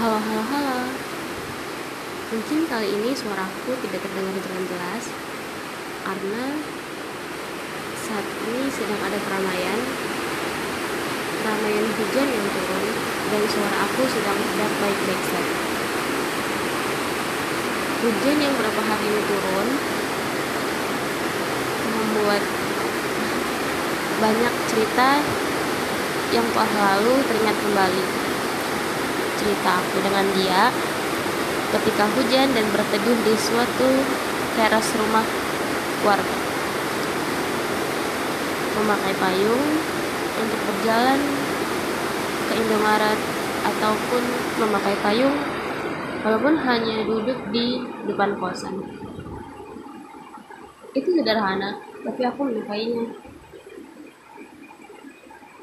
Halo, halo, halo. Mungkin kali ini suaraku tidak terdengar dengan jelas karena saat ini sedang ada keramaian, keramaian hujan yang turun dan suara aku sedang tidak baik-baik saja. Hujan yang berapa hari ini turun membuat banyak cerita yang telah lalu teringat kembali cerita aku dengan dia ketika hujan dan berteduh di suatu teras rumah warga. Memakai payung untuk berjalan ke Indomaret ataupun memakai payung walaupun hanya duduk di depan kosan. Itu sederhana, tapi aku menyukainya.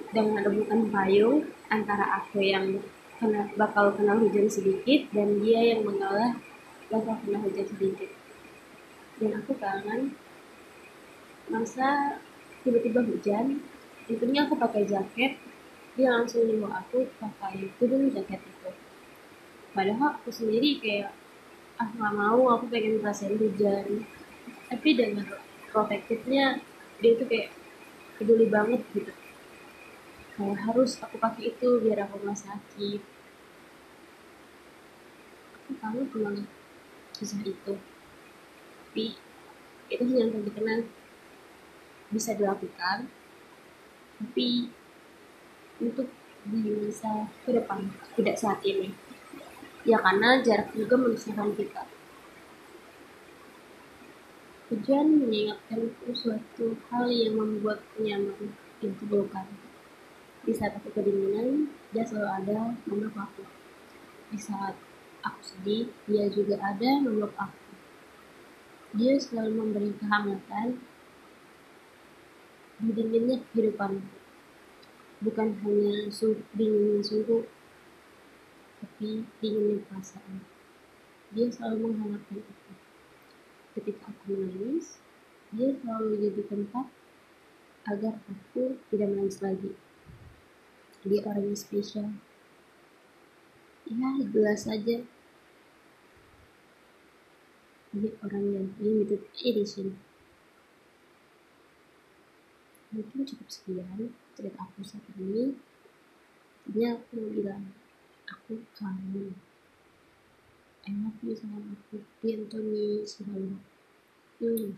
Dengan rebutan payung antara aku yang kena bakal kena hujan sedikit dan dia yang mengalah bakal kena hujan sedikit. Dan aku kangen masa tiba-tiba hujan intinya aku pakai jaket dia langsung nyuruh aku pakai turun jaket itu padahal aku sendiri kayak ah nggak mau aku pengen ngerasain hujan. Tapi dengan protektifnya dia tuh kayak peduli banget gitu kayak harus aku pakai itu biar aku nggak sakit. Aku tahu memang kisah itu. Tapi itu hanya yang dikenal. Bisa dilakukan. Tapi untuk di masa ke depan tidak saat ini. Ya karena jarak juga memisahkan kita. Hujan mengingatkan suatu hal yang membuat nyaman itu bukan di saat aku kedinginan, dia selalu ada memeluk aku. Di saat aku sedih, dia juga ada memeluk aku. Dia selalu memberi kehangatan di dinginnya kehidupan. Bukan hanya suhu, dinginnya suhu, tapi dinginnya perasaan. Dia selalu menghangatkan aku. Ketika aku menangis, dia selalu jadi tempat agar aku tidak menangis lagi dia orang yang spesial. Ya jelas saja dia orang yang limited edition mungkin cukup sekian cerita aku saat ini. Intinya aku bilang aku kangen. I love you aku. Di Anthony Sivaldo hmm.